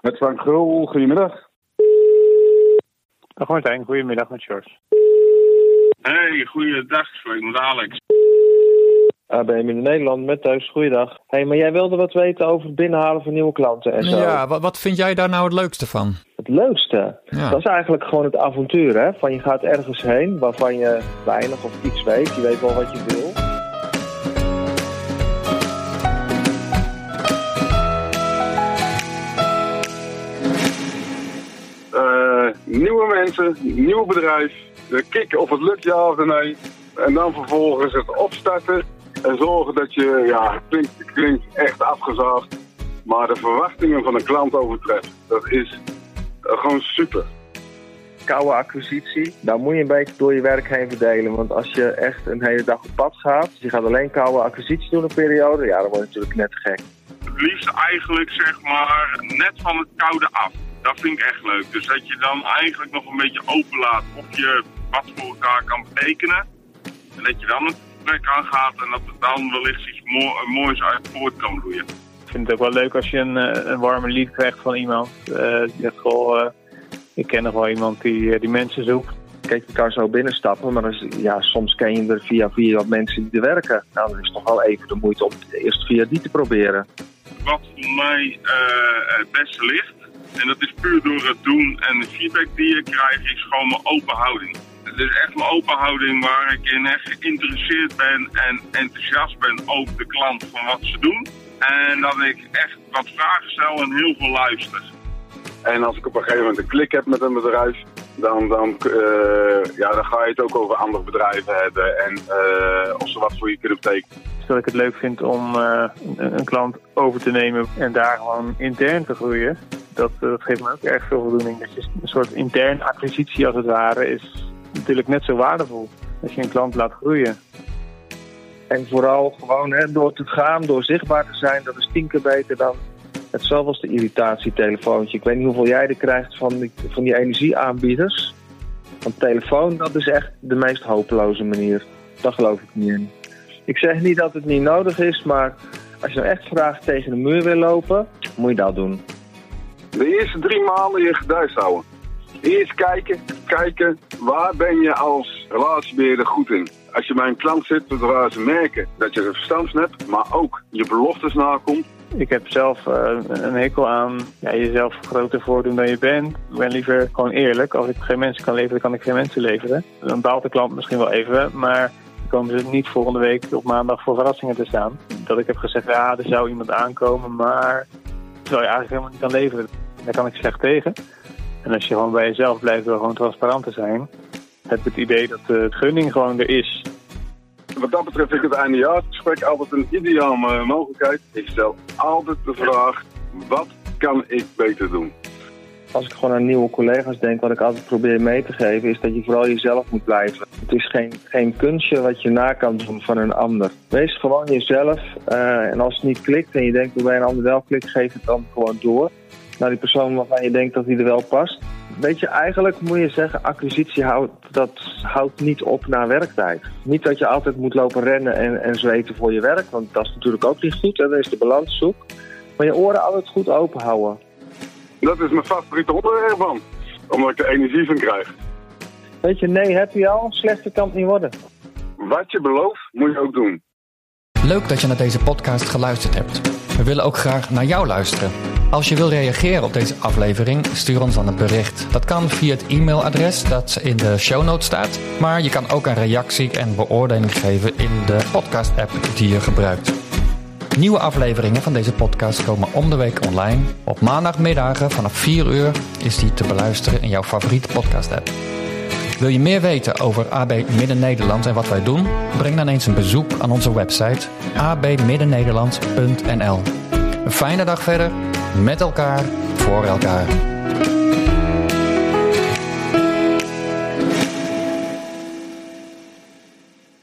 Met Frank Grul, goedemiddag. Dag Martijn, goedemiddag met George. Hey, goeiedag, spreek met Alex. AB in Nederland met thuis, goeiedag. hey, maar jij wilde wat weten over het binnenhalen van nieuwe klanten en zo. Ja, wat, wat vind jij daar nou het leukste van? Het leukste? Ja. Dat is eigenlijk gewoon het avontuur, hè. Van je gaat ergens heen waarvan je weinig of iets weet. Je weet wel wat je wil. Nieuwe mensen, nieuw bedrijf. De kikken of het lukt ja of nee. En dan vervolgens het opstarten. En zorgen dat je, ja, het klinkt, klinkt echt afgezaagd. Maar de verwachtingen van een klant overtreft. Dat is eh, gewoon super. Koude acquisitie, daar moet je een beetje door je werk heen verdelen. Want als je echt een hele dag op pad gaat, dus je gaat alleen koude acquisitie doen een periode, ja, dan word je natuurlijk net gek. Het liefst eigenlijk zeg maar net van het koude af. Dat vind ik echt leuk. Dus dat je dan eigenlijk nog een beetje openlaat of je wat voor elkaar kan betekenen. En dat je dan het gesprek aangaat en dat er dan wellicht iets mo- moois uit voort kan bloeien. Ik vind het ook wel leuk als je een, eh, een warme lied krijgt van iemand. Eh, die zegt, goh, eh, ik ken nog wel iemand die, eh, die mensen zoekt. Kijk, je kan zo binnenstappen, maar is- ja, soms ken je er via via wat mensen die er werken. Nou, dan is het toch wel even de moeite om eerst via die te proberen. Wat voor mij eh, het beste ligt, en dat is puur door het doen en de feedback die je krijgt, is gewoon mijn open houding. Het is echt mijn open houding waar ik in echt geïnteresseerd ben en enthousiast ben over de klant van wat ze doen. En dat ik echt wat vragen stel en heel veel luister. En als ik op een gegeven moment een klik heb met een bedrijf, dan, dan, eh, ja, dan ga je het ook over andere bedrijven hebben en eh, of ze wat voor je kunnen betekenen. Dat ik het leuk vind om eh, een, een klant over te nemen en daar gewoon intern te groeien. Dat, eh, dat geeft me ook erg veel voldoening. Dat je een soort interne acquisitie als het ware is natuurlijk net zo waardevol. Als je een klant laat groeien. En vooral gewoon hè, door te gaan, door zichtbaar te zijn, dat is tien keer beter dan het zoveelste irritatietelefoontje. Ik weet niet hoeveel jij er krijgt van die, van die energieaanbieders. Want telefoon, dat is echt de meest hopeloze manier. Daar geloof ik niet in. Ik zeg niet dat het niet nodig is, maar als je nou echt graag tegen de muur wil lopen, moet je dat doen. De eerste drie maanden je gedijs houden. Eerst kijken, kijken, waar ben je als relatiebeheerder goed in? Als je bij een klant zit waar ze merken dat je er verstand van hebt, maar ook je beloftes nakomt. Ik heb zelf eh, een hekel aan ja, jezelf groter voordoen dan je bent. Ik ben liever gewoon eerlijk. Als ik geen mensen kan leveren, kan ik geen mensen leveren. Dan baalt de klant misschien wel even, maar komen ze niet volgende week op maandag voor verrassingen te staan. Dat ik heb gezegd, ja, er zou iemand aankomen, maar terwijl je eigenlijk helemaal niet kan leveren. Daar kan ik slecht tegen. En als je gewoon bij jezelf blijft door gewoon transparant te zijn, heb ik het idee dat de gunning gewoon er is. Wat dat betreft vind ik het eindejaarsgesprek altijd een ideale eh, mogelijkheid. Ik stel altijd de vraag, wat kan ik beter doen? Als ik gewoon aan nieuwe collega's denk, wat ik altijd probeer mee te geven, is dat je vooral jezelf moet blijven. Het is geen, geen kunstje wat je na kan doen van een ander. Wees gewoon jezelf. eh, en als het niet klikt en je denkt dat bij een ander wel klikt, geef het dan gewoon door. Naar die persoon waarvan je denkt dat die er wel past. Weet je, eigenlijk moet je zeggen, acquisitie houdt, dat houdt niet op na werktijd. Niet dat je altijd moet lopen rennen en, en zweten voor je werk, want dat is natuurlijk ook niet goed. Hè? Dan is de balans zoek. Maar je oren altijd goed open houden. Dat is mijn favoriete onderwerp van. Omdat ik er energie van krijg. Weet je, nee heb je al, slechter kan het niet worden. Wat je belooft, moet je ook doen. Leuk dat je naar deze podcast geluisterd hebt. We willen ook graag naar jou luisteren. Als je wil reageren op deze aflevering, stuur ons dan een bericht. Dat kan via het e-mailadres dat in de show notes staat. Maar je kan ook een reactie en beoordeling geven in de podcast-app die je gebruikt. Nieuwe afleveringen van deze podcast komen om de week online. Op maandagmiddagen vanaf 4 uur is die te beluisteren in jouw favoriete podcast-app. Wil je meer weten over AB Midden-Nederland en wat wij doen? Breng dan eens een bezoek aan onze website abmiddennederland.nl. Een fijne dag verder, met elkaar, voor elkaar.